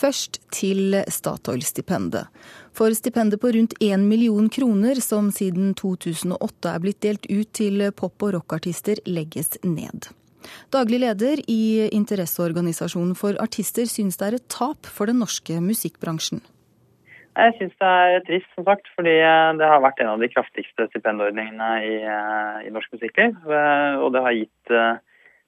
først til Statoil-stipendet. For stipendet på rundt 1 million kroner, som siden 2008 er blitt delt ut til pop- og rockartister, legges ned. Daglig leder i interesseorganisasjonen for artister syns det er et tap for den norske musikkbransjen. Jeg syns det er trist, som sagt, fordi det har vært en av de kraftigste stipendordningene i, i norsk musikkliv. Og det har gitt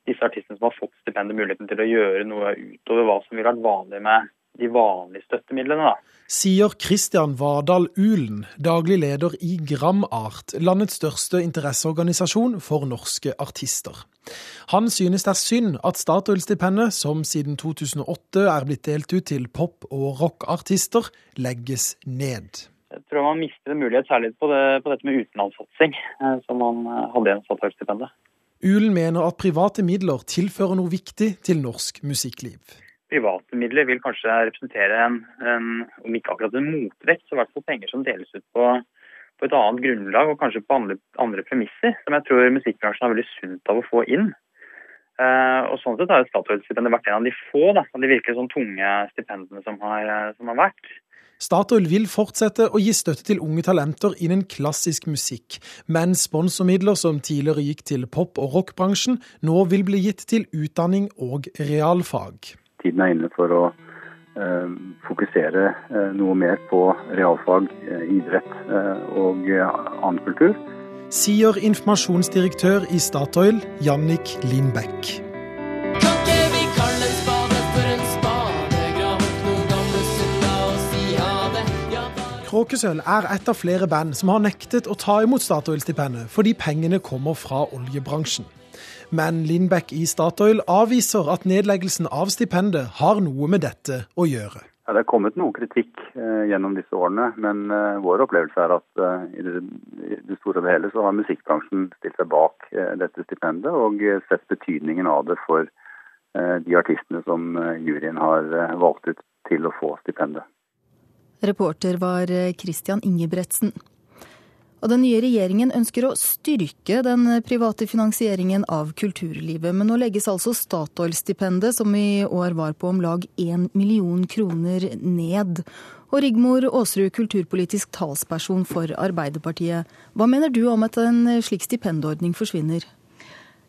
disse artistene som har fått stipendet, muligheten til å gjøre noe utover hva som ville vært vanlig med de vanlige støttemidlene. da. Sier Christian Vardal Ulen, daglig leder i Gramart, landets største interesseorganisasjon for norske artister. Han synes det er synd at Statoil-stipendet, som siden 2008 er blitt delt ut til pop- og rockartister, legges ned. Jeg tror man mister en mulighet særlig på, det, på dette med utenlandssatsing, eh, som man eh, hadde gjennom Statoil-stipendet. Ulen mener at private midler tilfører noe viktig til norsk musikkliv. Private midler vil kanskje representere en, en om ikke akkurat en motvekt, så i hvert fall penger som deles ut på, på et annet grunnlag og kanskje på andre, andre, premisser, som jeg tror musikkbransjen har veldig sunt av å få inn. Uh, og sånn sett har Statoil-stipendet vært en av de få da, av de virkelig sånn tunge stipendene som har, som har vært. Statoil vil fortsette å gi støtte til unge talenter innen klassisk musikk, men sponsormidler som tidligere gikk til pop- og rockbransjen, nå vil bli gitt til utdanning og realfag. Tiden er inne for å eh, fokusere eh, noe mer på realfag, eh, idrett eh, og annen kultur. Sier informasjonsdirektør i Statoil, Jannik Lindbekk. Kråkesølv er et av flere band som har nektet å ta imot Statoil-stipendet fordi pengene kommer fra oljebransjen. Men Lindbekk i Statoil avviser at nedleggelsen av stipendet har noe med dette å gjøre. Ja, det er kommet noe kritikk eh, gjennom disse årene, men eh, vår opplevelse er at eh, i, det, i, det, store og hele så har musikkbransjen stilt seg bak eh, dette stipendet og eh, sett betydningen av det for eh, de artistene som juryen har valgt ut til å få stipendet. Reporter var Christian Ingebretsen. Og Den nye regjeringen ønsker å styrke den private finansieringen av kulturlivet. Men nå legges altså Statoil-stipendet, som i år var på om lag 1 million kroner, ned. Og Rigmor Aasrud, kulturpolitisk talsperson for Arbeiderpartiet. Hva mener du om at en slik stipendordning forsvinner?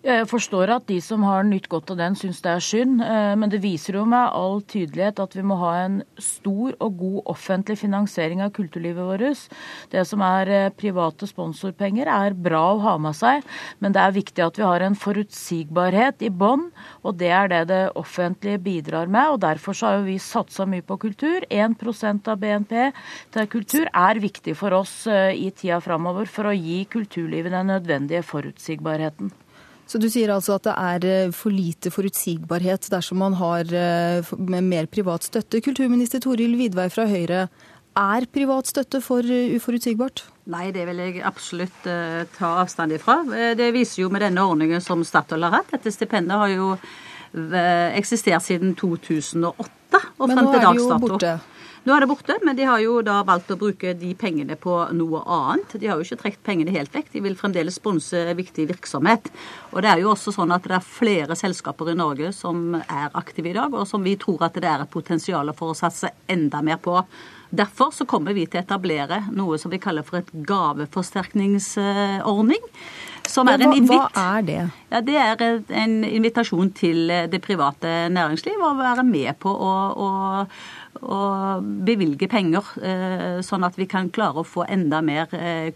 Jeg forstår at de som har nytt godt av den, syns det er synd. Eh, men det viser jo med all tydelighet at vi må ha en stor og god offentlig finansiering av kulturlivet vårt. Det som er eh, private sponsorpenger er bra å ha med seg, men det er viktig at vi har en forutsigbarhet i bånn. Og det er det det offentlige bidrar med. og Derfor har jo vi satsa mye på kultur. 1% av BNP til kultur er viktig for oss eh, i tida framover for å gi kulturlivet den nødvendige forutsigbarheten. Så du sier altså at det er eh, for lite forutsigbarhet dersom man har eh, mer privat støtte. Kulturminister Toril Vidvei fra Høyre, er privat støtte for eh, uforutsigbart? Nei, det vil jeg absolutt uh, ta avstand ifra. Det viser jo med denne ordningen som Statoil har hatt. Dette stipendet har jo eksistert siden 2008 og frem til dags dato. Men nå er det jo borte. Nå er det borte, men de har jo da valgt å bruke de pengene på noe annet. De har jo ikke trukket pengene helt vekk. De vil fremdeles sponse viktig virksomhet. Og det er jo også sånn at det er flere selskaper i Norge som er aktive i dag, og som vi tror at det er et potensial for å satse enda mer på. Derfor så kommer vi til å etablere noe som vi kaller for et gaveforsterkningsordning. Som er en invitt. Hva er det? Ja, det er en invitasjon til det private næringsliv å være med på å, å å bevilge penger, eh, sånn at vi kan klare å få enda mer eh,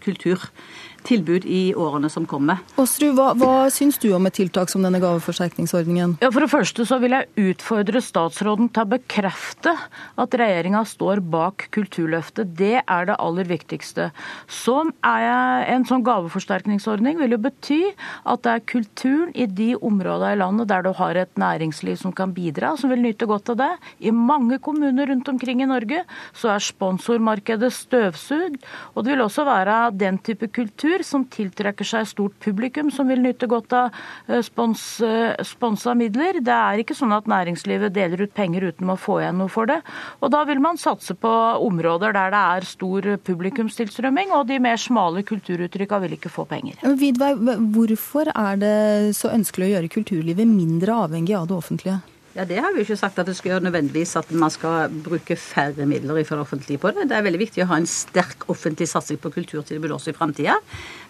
kulturtilbud i årene som kommer. Åsrud, hva, hva syns du om et tiltak som denne gaveforsterkningsordningen? Ja, For det første så vil jeg utfordre statsråden til å bekrefte at regjeringa står bak Kulturløftet. Det er det aller viktigste. Som er En sånn gaveforsterkningsordning vil jo bety at det er kulturen i de områdene i landet der du har et næringsliv som kan bidra, som vil nyte godt av det. I mange kommuner rundt omkring i Norge, så er sponsormarkedet støvsugd. Og det vil også være den type kultur som tiltrekker seg stort publikum, som vil nyte godt av eh, spons, eh, sponsa midler. Det er ikke sånn at næringslivet deler ut penger uten å få igjen noe for det. Og da vil man satse på områder der det er stor publikumstilstrømming, og de mer smale kulturuttrykka vil ikke få penger. Vidvei, hvorfor er det så ønskelig å gjøre kulturlivet mindre avhengig av det offentlige? Ja, Det har vi jo ikke sagt at det skal gjøre nødvendigvis at man skal bruke færre midler fra det offentlige på det. Det er veldig viktig å ha en sterk offentlig satsing på kulturtilbud også i framtida.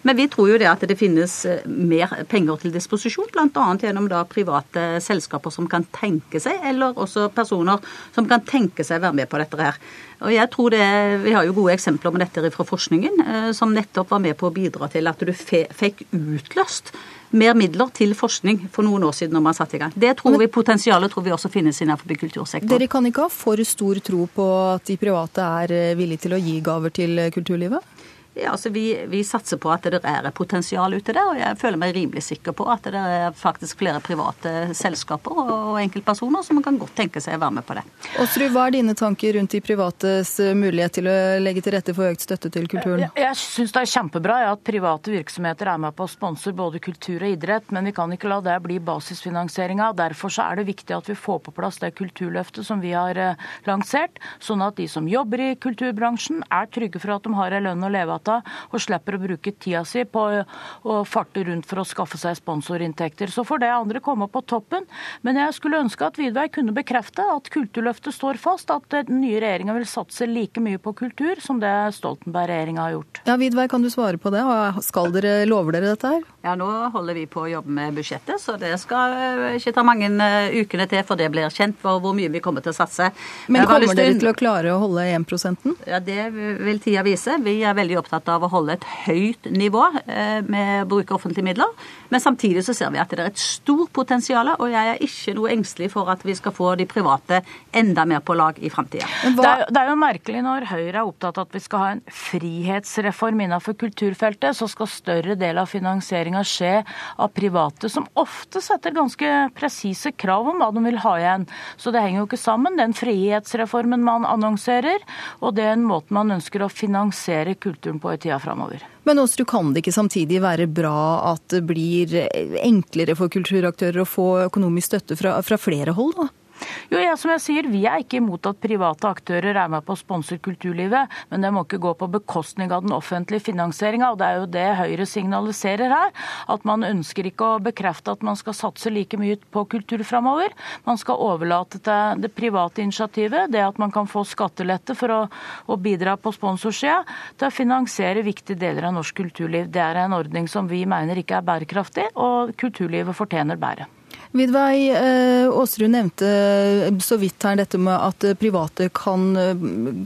Men vi tror jo det at det finnes eh, mer penger til disposisjon, bl.a. gjennom da private selskaper som kan tenke seg, eller også personer som kan tenke seg å være med på dette her. Og jeg tror det, Vi har jo gode eksempler med dette fra forskningen, eh, som nettopp var med på å bidra til at du fikk utløst mer midler til forskning for noen år siden når man satte i gang. Det tror vi Potensialet tror vi også finnes innenfor kultursektoren. Dere kan ikke ha for stor tro på at de private er eh, villige til å gi gaver til kulturlivet? Ja, altså vi, vi, satser på at det er et potensial ute der, og jeg føler meg rimelig sikker på at det er faktisk flere private selskaper og enkeltpersoner som kan godt tenke seg å være med på det. Åsrud, hva er dine tanker rundt de privates mulighet til å legge til rette for økt støtte til kulturen? Jeg, jeg syns det er kjempebra at private virksomheter er med på å sponse både kultur og idrett, men vi kan ikke la det bli basisfinansieringa. Derfor så er det viktig at vi får på plass det kulturløftet som vi har eh, lansert, sånn at de som jobber i kulturbransjen er trygge for at de har en lønn å leve av gata og slipper å bruke tida si på å farte rundt for å skaffe seg sponsorinntekter. Så får det andre komme på toppen. Men jeg skulle ønske at Vidvei kunne bekrefte at Kulturløftet står fast, at den nye regjeringa vil satse like mye på kultur som det Stoltenberg-regjeringa har gjort. Ja, Vidvei, kan du svare på det? Skal dere, lover dere dette her? Ja, nå holder vi på å jobbe med budsjettet, så det skal eh, ikke ta mange eh, ukene til for det blir kjent for hvor mye vi kommer til å satse. Men kommer dere til å klare å holde 1% Ja, Det vil tida vise. Vi er veldig opptatt av å holde et høyt nivå eh, med å bruke offentlige midler. Men samtidig så ser vi at det er et stort potensial, og jeg er ikke noe engstelig for at vi skal få de private enda mer på lag i framtida. Det, det, er jo merkelig når Høyre er opptatt av at vi skal ha en frihetsreform innenfor kulturfeltet, så skal større del av finansieringa skje av private, som ofte setter ganske presise krav om hva de vil ha igjen. Så det henger jo ikke sammen, den frihetsreformen man annonserer, og den måten man ønsker å finansiere kulturen på i tida framover. Men Åsrud, kan det ikke samtidig være bra at det blir enklere for kulturaktører å få økonomisk støtte fra, fra flere hold? da? Jo, ja, som jeg sier, Vi er ikke imot at private aktører er med på å sponse kulturlivet, men det må ikke gå på bekostning av den offentlige finansieringa. Det er jo det Høyre signaliserer her. At man ønsker ikke å bekrefte at man skal satse like mye på kultur framover. Man skal overlate til det private initiativet, det at man kan få skattelette for å, å bidra på sponsorsida, til å finansiere viktige deler av norsk kulturliv. Det er en ordning som vi mener ikke er bærekraftig, og kulturlivet fortjener bedre. Vidvei eh, Aasrud nevnte eh, så vidt her dette med at private kan, eh,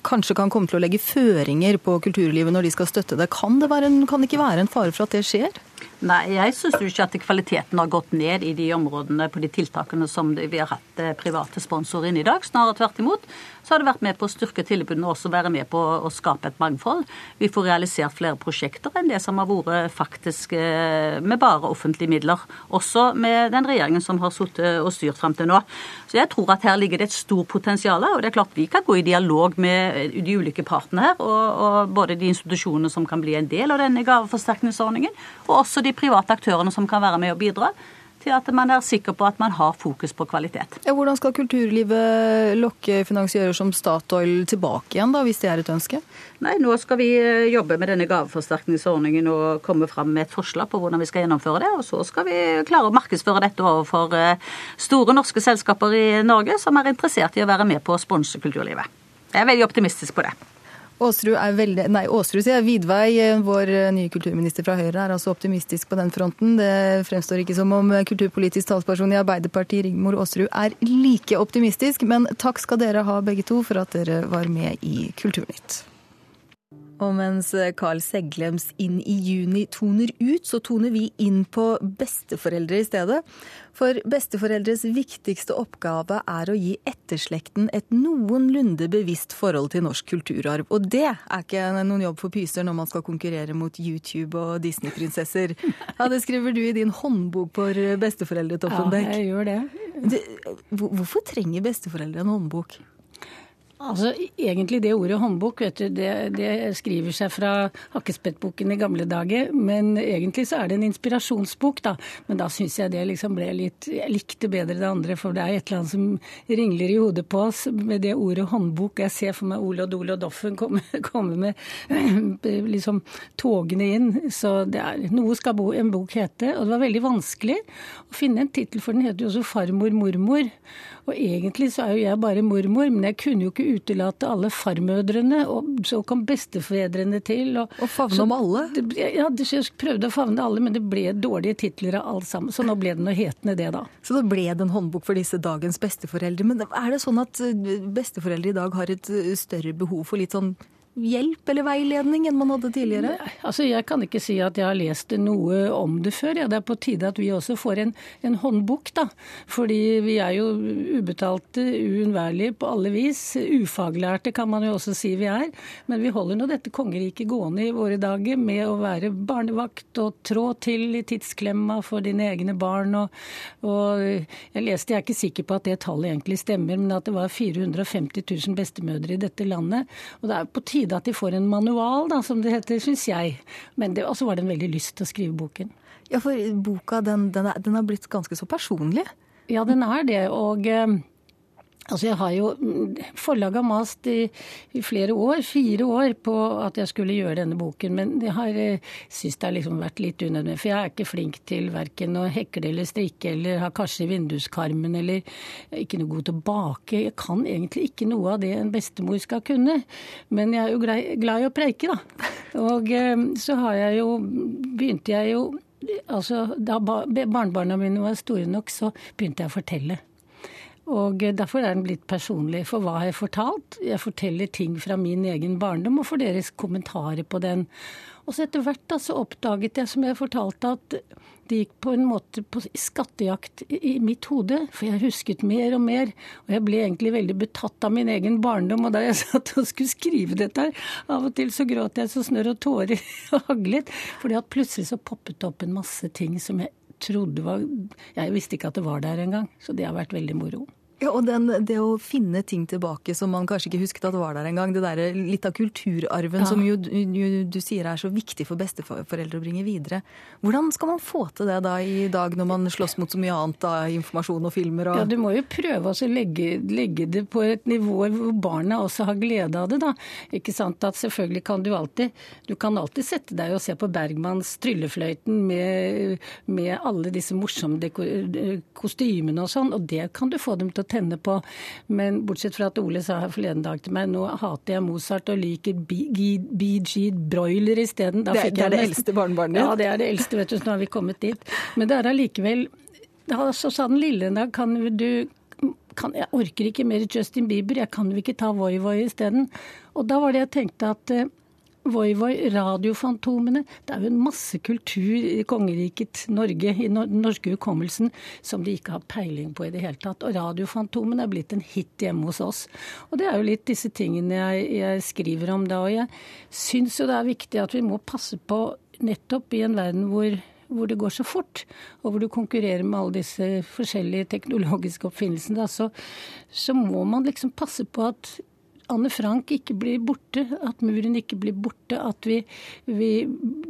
kanskje kan komme til å legge føringer på kulturlivet når de skal støtte det. Kan det, en, kan det ikke være en fare for at det skjer? Nei, jeg syns ikke at kvaliteten har gått ned i de områdene på de tiltakene som vi har hatt eh, private sponsorer inn i dag. Snarere tvert imot. Så har det vært med på å styrke tilbudene og også være med på å skape et mangfold. Vi får realisert flere prosjekter enn det som har vært faktisk eh, med bare offentlige midler. Også med den regjeringen som har sittet og styrt fram til nå. Så jeg tror at her ligger det et stort potensial. Og det er klart vi kan gå i dialog med de ulike partene her, og, og både de institusjonene som kan bli en del av denne gaveforsterkningsordningen, og også de private aktørene som kan være med og bidra til at man er sikker på at man har fokus på kvalitet. Ja, hvordan skal kulturlivet lokke finansiører som Statoil tilbake igjen, da, hvis det er et ønske? Nei, Nå skal vi eh, jobbe med denne gaveforsterkningsordningen og komme fram med et forslag på hvordan vi skal gjennomføre det. Og så skal vi klare å markedsføre dette overfor eh, store norske selskaper i Norge som er interessert i å være med på å sponse kulturlivet. Jeg er veldig optimistisk på det. Åsrud er veldig Nei, Aasrud sier Vidvei, eh, vår eh, nye kulturminister fra Høyre, er altså optimistisk på den fronten. Det fremstår ikke som om eh, kulturpolitisk talsperson i Arbeiderpartiet, Rigmor Aasrud, er like optimistisk. Men takk skal dere ha begge to for at dere var med i Kulturnytt. Og mens Carl Seglems Inn i juni toner ut, så toner vi inn på besteforeldre i stedet. For besteforeldres viktigste oppgave er å gi etterslekten et noenlunde bevisst forhold til norsk kulturarv. Og det er ikke noen jobb for pyser når man skal konkurrere mot YouTube og Disney-prinsesser. Ja, Det skriver du i din håndbok for besteforeldre, Toppen Ja, jeg gjør det. Hvorfor trenger besteforeldre en håndbok? Altså, Egentlig det ordet håndbok vet du, det, det skriver seg fra Hakkespettboken i gamle dager. Men egentlig så er det en inspirasjonsbok, da. Men da syns jeg det liksom ble litt Jeg likte bedre det andre, for det er et eller annet som ringler i hodet på oss med det ordet håndbok. Jeg ser for meg Ole og Dole og Doffen komme, komme med liksom togene inn. Så det er noe skal bo, en bok hete. Og det var veldig vanskelig å finne en tittel, for den heter jo også Farmor mormor. Og egentlig så er jo jeg bare mormor, men jeg kunne jo ikke utelate alle farmødrene, og så kom bestefedrene til. Og, og favne om alle? Ja, jeg prøvde å favne alle, men det ble dårlige titler av alle sammen. Så nå ble det noe hetende det, da. Så da ble det en håndbok for disse dagens besteforeldre. Men er det sånn at eh, besteforeldre i dag har et eh, større behov for litt sånn hjelp eller veiledning enn man hadde tidligere? Altså, Jeg kan ikke si at jeg har lest noe om det før. Ja, det er på tide at vi også får en, en håndbok, da. Fordi vi er jo ubetalte, uunnværlige på alle vis. Ufaglærte kan man jo også si vi er. Men vi holder nå dette kongeriket gående i våre dager med å være barnevakt og trå til i tidsklemma for dine egne barn. Og, og jeg leste, jeg er ikke sikker på at det tallet egentlig stemmer, men at det var 450 000 bestemødre i dette landet. Og det er på tide tide at de får en manual, da, som det heter, syns jeg. Men det, også var det en veldig lyst til å skrive boken. Ja, for boka den, den, er, den er blitt ganske så personlig? Ja, den er det. Og eh, Altså jeg har jo Forlaget har mast i, i, flere år, fire år, på at jeg skulle gjøre denne boken. Men jeg har eh, syns det har liksom vært litt unødvendig. For jeg er ikke flink til verken å hekle eller strikke eller ha karse i vinduskarmen eller ikke noe god til å bake. Jeg kan egentlig ikke noe av det en bestemor skal kunne. Men jeg er jo glad, glad i å preike, da. Og eh, så har jeg jo Begynte jeg jo Altså da barnebarna mine var store nok, så begynte jeg å fortelle. Og Derfor er den blitt personlig. For hva har jeg fortalt? Jeg forteller ting fra min egen barndom og får deres kommentarer på den. Og så etter hvert da, så oppdaget jeg, som jeg fortalte, at det gikk på en måte på skattejakt i mitt hode. For jeg husket mer og mer. Og jeg ble egentlig veldig betatt av min egen barndom. Og da jeg satt og skulle skrive dette her, av og til så gråt jeg så snørr og tårer haglet. Fordi at plutselig så poppet det opp en masse ting som jeg trodde var Jeg visste ikke at det var der engang, så det har vært veldig moro. Ja, og den, Det å finne ting tilbake som man kanskje ikke husket at var der engang, det der, litt av kulturarven ja. som jo, jo, du sier er så viktig for besteforeldre å bringe videre. Hvordan skal man få til det da i dag når man slåss mot så mye annet av informasjon og filmer? Og... Ja, Du må jo prøve å legge, legge, det på et nivå hvor barna også har glede av det. da. Ikke sant at Selvfølgelig kan du alltid du kan alltid sette deg og se på Bergmanns Tryllefløyten med, med alle disse morsomme kostymene og sånn, og det kan du få dem til å tenne på. Men bortsett fra at Ole sa her forleden dag til meg nå hater jeg Mozart og liker BG Broiler isteden. Det, det er det eldste barnebarnet? Ja, det er det eldste, vet du. Så nå har vi kommet dit. Men det er allikevel Så sa den lille en dag kan du kan, jeg orker ikke mer Justin Bieber, jeg kan jo ikke ta Voi Voi isteden. Og da var det jeg tenkte at eh, Voi Voi, radiofantomene. Det er jo en masse kultur i kongeriket Norge, i den norske hukommelsen, som de ikke har peiling på i det hele tatt. Og radiofantomene er blitt en hit hjemme hos oss. Og det er jo litt disse tingene jeg, jeg skriver om da. Og jeg syns jo det er viktig at vi må passe på nettopp i en verden hvor hvor det går så fort, og hvor du konkurrerer med alle disse forskjellige teknologiske oppfinnelsene, så, så må man liksom passe på at Anne Frank ikke blir borte, at muren ikke blir borte, at vi, vi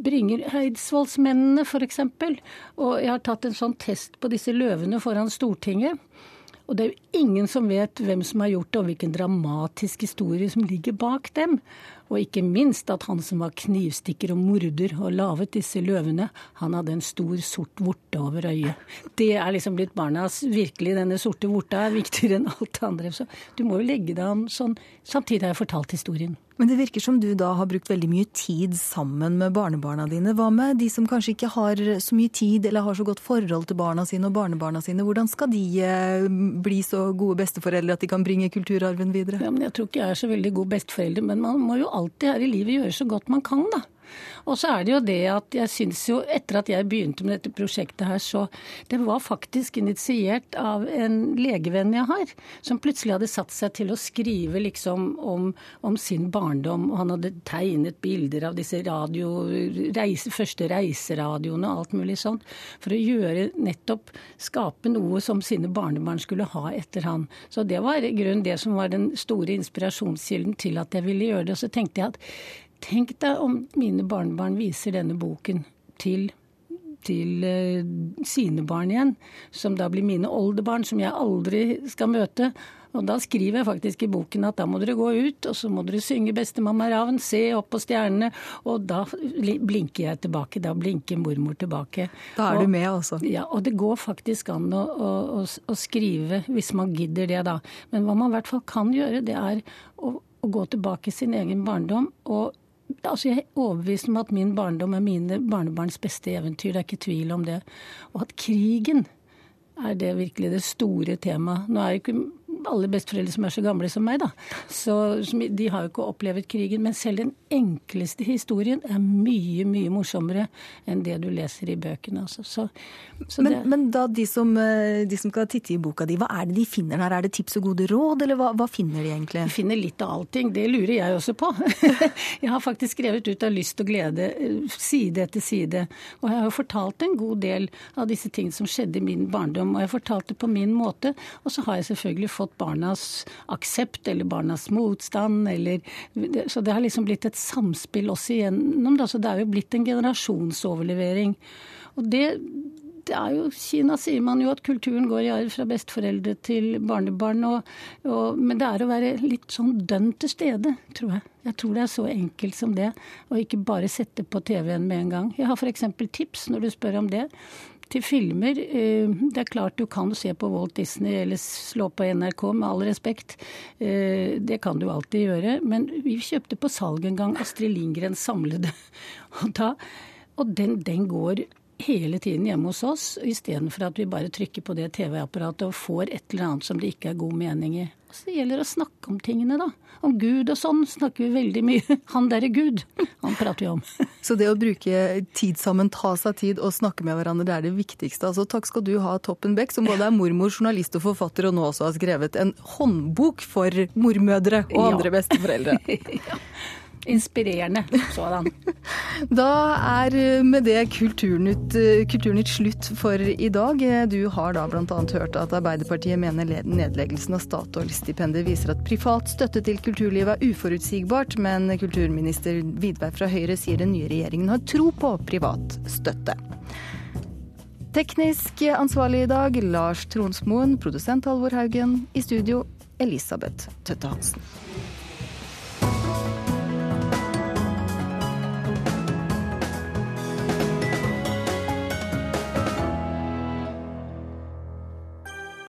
bringer Eidsvollsmennene f.eks. Og jeg har tatt en sånn test på disse løvene foran Stortinget. Og det er jo ingen som vet hvem som har gjort det, og hvilken dramatisk historie som ligger bak dem. Og ikke minst at han som var knivstikker og morder og laget disse løvene, han hadde en stor sort vorte over øyet. Det er liksom blitt barnas Virkelig, denne sorte vorta er viktigere enn alt det andre. Så du må jo legge deg an sånn. Samtidig har jeg fortalt historien. Men det virker som du da har brukt veldig mye tid sammen med barnebarna dine. Hva med de som kanskje ikke har så mye tid eller har så godt forhold til barna sine og barnebarna sine? Hvordan skal de eh, bli så gode besteforeldre at de kan bringe kulturarven videre? Ja, men Jeg tror ikke jeg er så veldig god besteforelder, men man må jo alltid her i livet gjøre så godt man kan, da. Og så er det jo det at jeg syns jo, etter at jeg begynte med dette prosjektet her, så det var faktisk initiert av en legevenn jeg har, som plutselig hadde satt seg til å skrive liksom om, om sin barndom. Og han hadde tegnet bilder av disse radio, reise, første reiseradioene og alt mulig sånt, for å gjøre nettopp skape noe som sine barnebarn skulle ha etter han. Så det var i grunnen det som var den store inspirasjonskilden til at jeg ville gjøre det. Og så tenkte jeg at Tenk deg om mine barnebarn viser denne boken til, til uh, sine barn igjen, som da blir mine oldebarn, som jeg aldri skal møte. Og da skriver jeg faktisk i boken at da må dere gå ut, og så må dere synge 'Bestemamma Ravn', se opp på stjernene, og da blinker jeg tilbake. Da blinker mormor tilbake. Da er og, du med, altså? Ja, og det går faktisk an å, å, å, skrive hvis man gidder det, da. Men hva man i hvert fall kan gjøre, det er å, å gå tilbake i sin egen barndom og Altså jeg er overbevist om at min barndom er mine barnebarns beste eventyr. Det er ikke tvil om det. Og at krigen er det virkelig det store temaet. Nå er jo ikke alle besteforeldre som er så gamle som meg, da. Så de har jo ikke opplevd krigen. Men selv den enkleste historien er mye, mye morsommere enn det du leser i bøkene. Altså. Så, så men, men, da de som, eh, de som, skal titte i boka di, hva er det de finner der? Er det tips og gode råd, eller hva, hva finner de egentlig? De finner litt av allting. Det lurer jeg også på. jeg har faktisk skrevet ut av lyst og glede, eh, side etter side. Og jeg har jo fortalt en god del av disse tingene som skjedde i min barndom. Og jeg fortalte på min måte. Og så har jeg selvfølgelig fått barnas aksept eller barnas motstand. Eller, så det har liksom blitt et samspill også igjennom. Da. Så det er jo blitt en generasjonsoverlevering. Og det, det er jo, Kina sier man jo at kulturen går i arv fra besteforeldre til barnebarn. Og, og, men det er å være litt sånn dønn til stede, tror jeg. Jeg tror det er så enkelt som det. Og ikke bare sette på TV-en med en gang. Jeg har f.eks. tips når du spør om det til filmer. Eh, det er klart du kan se på Walt Disney eller slå på NRK, med all respekt. Eh, det kan du alltid gjøre. Men vi kjøpte på salg en gang Astrid Lindgrens samlede. Og, da, og den, den går hele tiden hjemme hos oss, istedenfor at vi bare trykker på det TV-apparatet og får et eller annet som det ikke er god mening i. Så det gjelder å snakke om tingene, da. Om Gud og sånn snakker vi veldig mye. Han derre Gud, han prater vi om. Så det å bruke tid sammen, ta seg tid og snakke med hverandre, det er det viktigste. Altså, takk skal du ha, Toppen Beck, som både er mormor, journalist og forfatter, og nå også har skrevet en håndbok for mormødre og andre ja. besteforeldre. ja inspirerende sådan. Da er med det Kulturnytt, Kulturnytt, slutt for i dag. Du har da bl.a. hørt at Arbeiderpartiet mener nedleggelsen av Statoil-stipendet viser at privat støtte til kulturlivet er uforutsigbart, men kulturminister Widberg fra Høyre sier den nye regjeringen har tro på privat støtte. Teknisk ansvarlig i dag Lars Tronsmoen, produsent Halvor Haugen. I studio Elisabeth Tøtte Hansen.